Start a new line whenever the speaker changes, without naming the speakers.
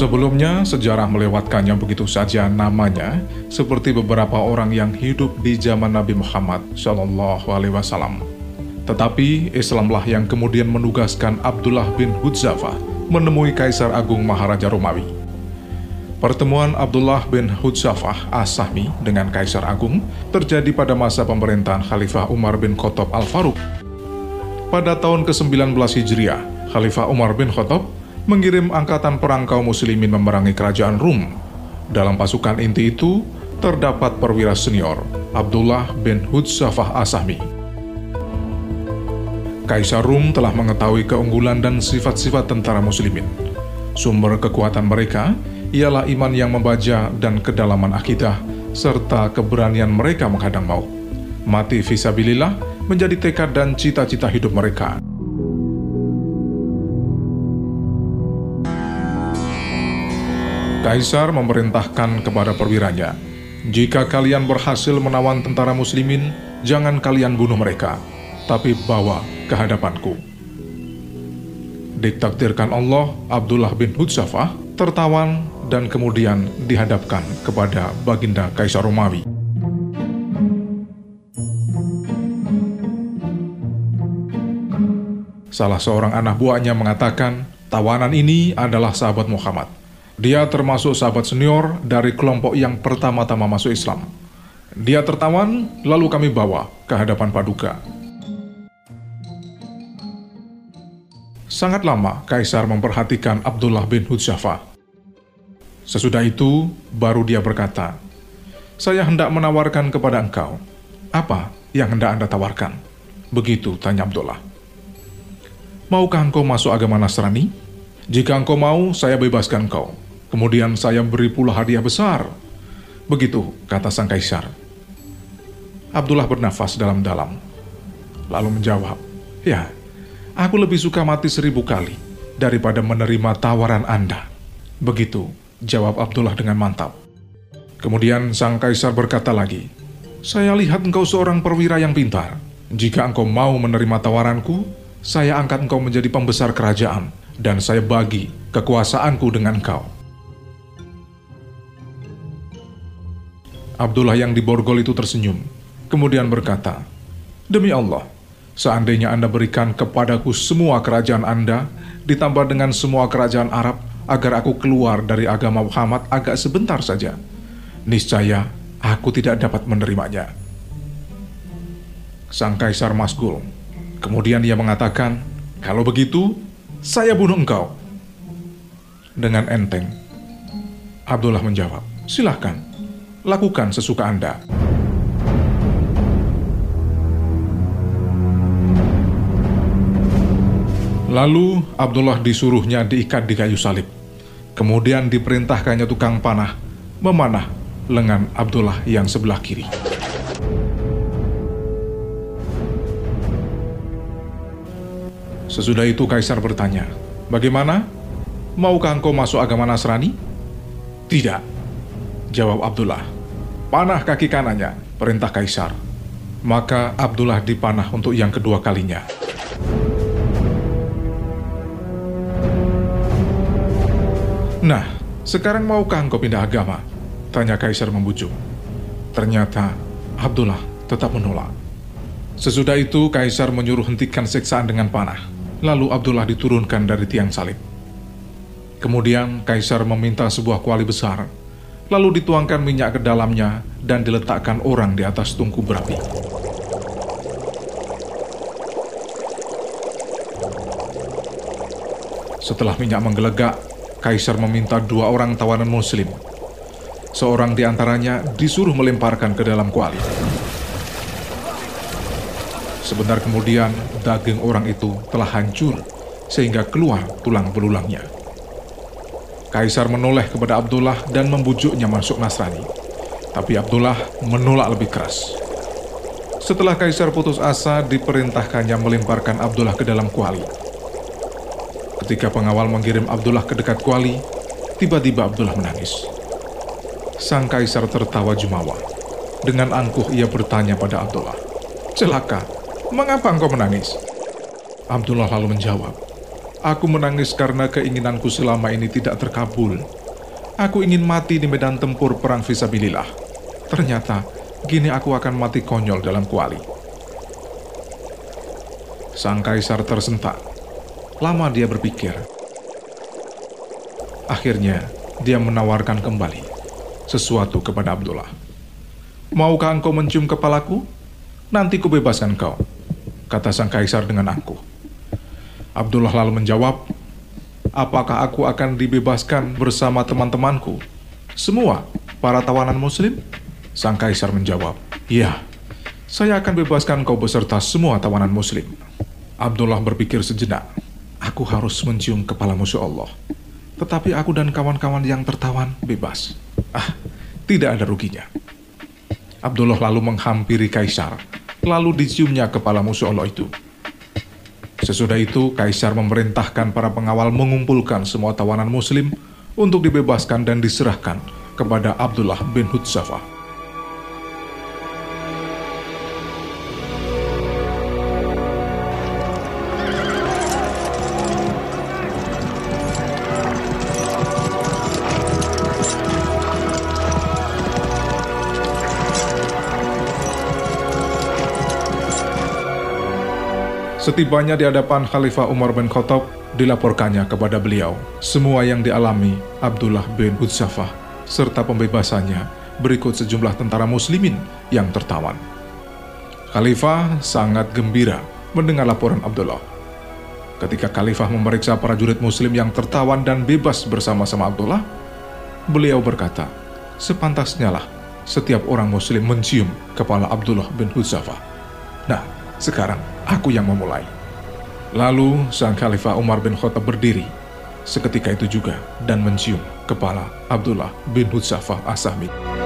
Sebelumnya, sejarah melewatkannya begitu saja namanya, seperti beberapa orang yang hidup di zaman Nabi Muhammad Shallallahu Alaihi Wasallam. Tetapi Islamlah yang kemudian menugaskan Abdullah bin Hudzafah menemui Kaisar Agung Maharaja Romawi. Pertemuan Abdullah bin Hudzafah As-Sahmi dengan Kaisar Agung terjadi pada masa pemerintahan Khalifah Umar bin Khattab Al-Faruq. Pada tahun ke-19 Hijriah, Khalifah Umar bin Khattab mengirim angkatan perang kaum muslimin memerangi kerajaan Rum. Dalam pasukan inti itu terdapat perwira senior Abdullah bin Hudzafah Asahmi. Kaisar Rum telah mengetahui keunggulan dan sifat-sifat tentara muslimin. Sumber kekuatan mereka ialah iman yang membaja dan kedalaman akidah, serta keberanian mereka menghadang maut. Mati visabilillah menjadi tekad dan cita-cita hidup mereka. Kaisar memerintahkan kepada perwiranya, "Jika kalian berhasil menawan tentara muslimin, jangan kalian bunuh mereka, tapi bawa ke hadapanku." Ditakdirkan Allah, Abdullah bin Hudzafah tertawan dan kemudian dihadapkan kepada Baginda Kaisar Romawi. Salah seorang anak buahnya mengatakan, tawanan ini adalah sahabat Muhammad. Dia termasuk sahabat senior dari kelompok yang pertama-tama masuk Islam. Dia tertawan, lalu kami bawa ke hadapan paduka. Sangat lama Kaisar memperhatikan Abdullah bin Hudzafah. Sesudah itu, baru dia berkata, Saya hendak menawarkan kepada engkau. Apa yang hendak anda tawarkan? Begitu tanya Abdullah. Maukah engkau masuk agama Nasrani? Jika engkau mau, saya bebaskan engkau. Kemudian saya beri pula hadiah besar. Begitu kata sang kaisar. Abdullah bernafas dalam-dalam, lalu menjawab, Ya, aku lebih suka mati seribu kali daripada menerima tawaran Anda. Begitu jawab Abdullah dengan mantap. Kemudian sang kaisar berkata lagi, Saya lihat engkau seorang perwira yang pintar. Jika engkau mau menerima tawaranku, saya angkat engkau menjadi pembesar kerajaan, dan saya bagi kekuasaanku dengan engkau. Abdullah yang di borgol itu tersenyum, kemudian berkata, Demi Allah, seandainya Anda berikan kepadaku semua kerajaan Anda, ditambah dengan semua kerajaan Arab, agar aku keluar dari agama Muhammad agak sebentar saja, niscaya aku tidak dapat menerimanya. Sang Kaisar Masgul, kemudian ia mengatakan, kalau begitu, saya bunuh engkau. Dengan enteng, Abdullah menjawab, silahkan lakukan sesuka Anda. Lalu Abdullah disuruhnya diikat di kayu salib. Kemudian diperintahkannya tukang panah memanah lengan Abdullah yang sebelah kiri. Sesudah itu Kaisar bertanya, Bagaimana? Maukah engkau masuk agama Nasrani? Tidak, Jawab Abdullah. Panah kaki kanannya, perintah Kaisar. Maka Abdullah dipanah untuk yang kedua kalinya. Nah, sekarang maukah engkau pindah agama? Tanya Kaisar membujuk. Ternyata Abdullah tetap menolak. Sesudah itu Kaisar menyuruh hentikan siksaan dengan panah. Lalu Abdullah diturunkan dari tiang salib. Kemudian Kaisar meminta sebuah kuali besar lalu dituangkan minyak ke dalamnya dan diletakkan orang di atas tungku berapi. Setelah minyak menggelegak, Kaisar meminta dua orang tawanan muslim. Seorang di antaranya disuruh melemparkan ke dalam kuali. Sebentar kemudian, daging orang itu telah hancur sehingga keluar tulang belulangnya. Kaisar menoleh kepada Abdullah dan membujuknya masuk Nasrani. Tapi Abdullah menolak lebih keras. Setelah Kaisar putus asa, diperintahkannya melemparkan Abdullah ke dalam kuali. Ketika pengawal mengirim Abdullah ke dekat kuali, tiba-tiba Abdullah menangis. Sang Kaisar tertawa jumawa. Dengan angkuh ia bertanya pada Abdullah, Celaka, mengapa engkau menangis? Abdullah lalu menjawab, Aku menangis karena keinginanku selama ini tidak terkabul. Aku ingin mati di medan tempur perang visabilillah. Ternyata, gini aku akan mati konyol dalam kuali. Sang kaisar tersentak. Lama dia berpikir. Akhirnya, dia menawarkan kembali sesuatu kepada Abdullah. Maukah engkau mencium kepalaku? Nanti kubebaskan kau, kata sang kaisar dengan angkuh. Abdullah lalu menjawab, apakah aku akan dibebaskan bersama teman-temanku? Semua para tawanan muslim? Sang kaisar menjawab, ya, saya akan bebaskan kau beserta semua tawanan muslim. Abdullah berpikir sejenak, aku harus mencium kepala musuh Allah. Tetapi aku dan kawan-kawan yang tertawan bebas. Ah, tidak ada ruginya. Abdullah lalu menghampiri kaisar lalu diciumnya kepala musuh Allah itu. Sesudah itu, Kaisar memerintahkan para pengawal mengumpulkan semua tawanan muslim untuk dibebaskan dan diserahkan kepada Abdullah bin Hudzafah. Setibanya di hadapan Khalifah Umar bin Khattab, dilaporkannya kepada beliau semua yang dialami Abdullah bin Hudzafah serta pembebasannya berikut sejumlah tentara muslimin yang tertawan. Khalifah sangat gembira mendengar laporan Abdullah. Ketika Khalifah memeriksa para jurid muslim yang tertawan dan bebas bersama-sama Abdullah, beliau berkata, sepantasnya lah setiap orang muslim mencium kepala Abdullah bin Hudzafah. Nah, sekarang aku yang memulai. Lalu sang Khalifah Umar bin Khattab berdiri seketika itu juga dan mencium kepala Abdullah bin Hudzafah Asahmi.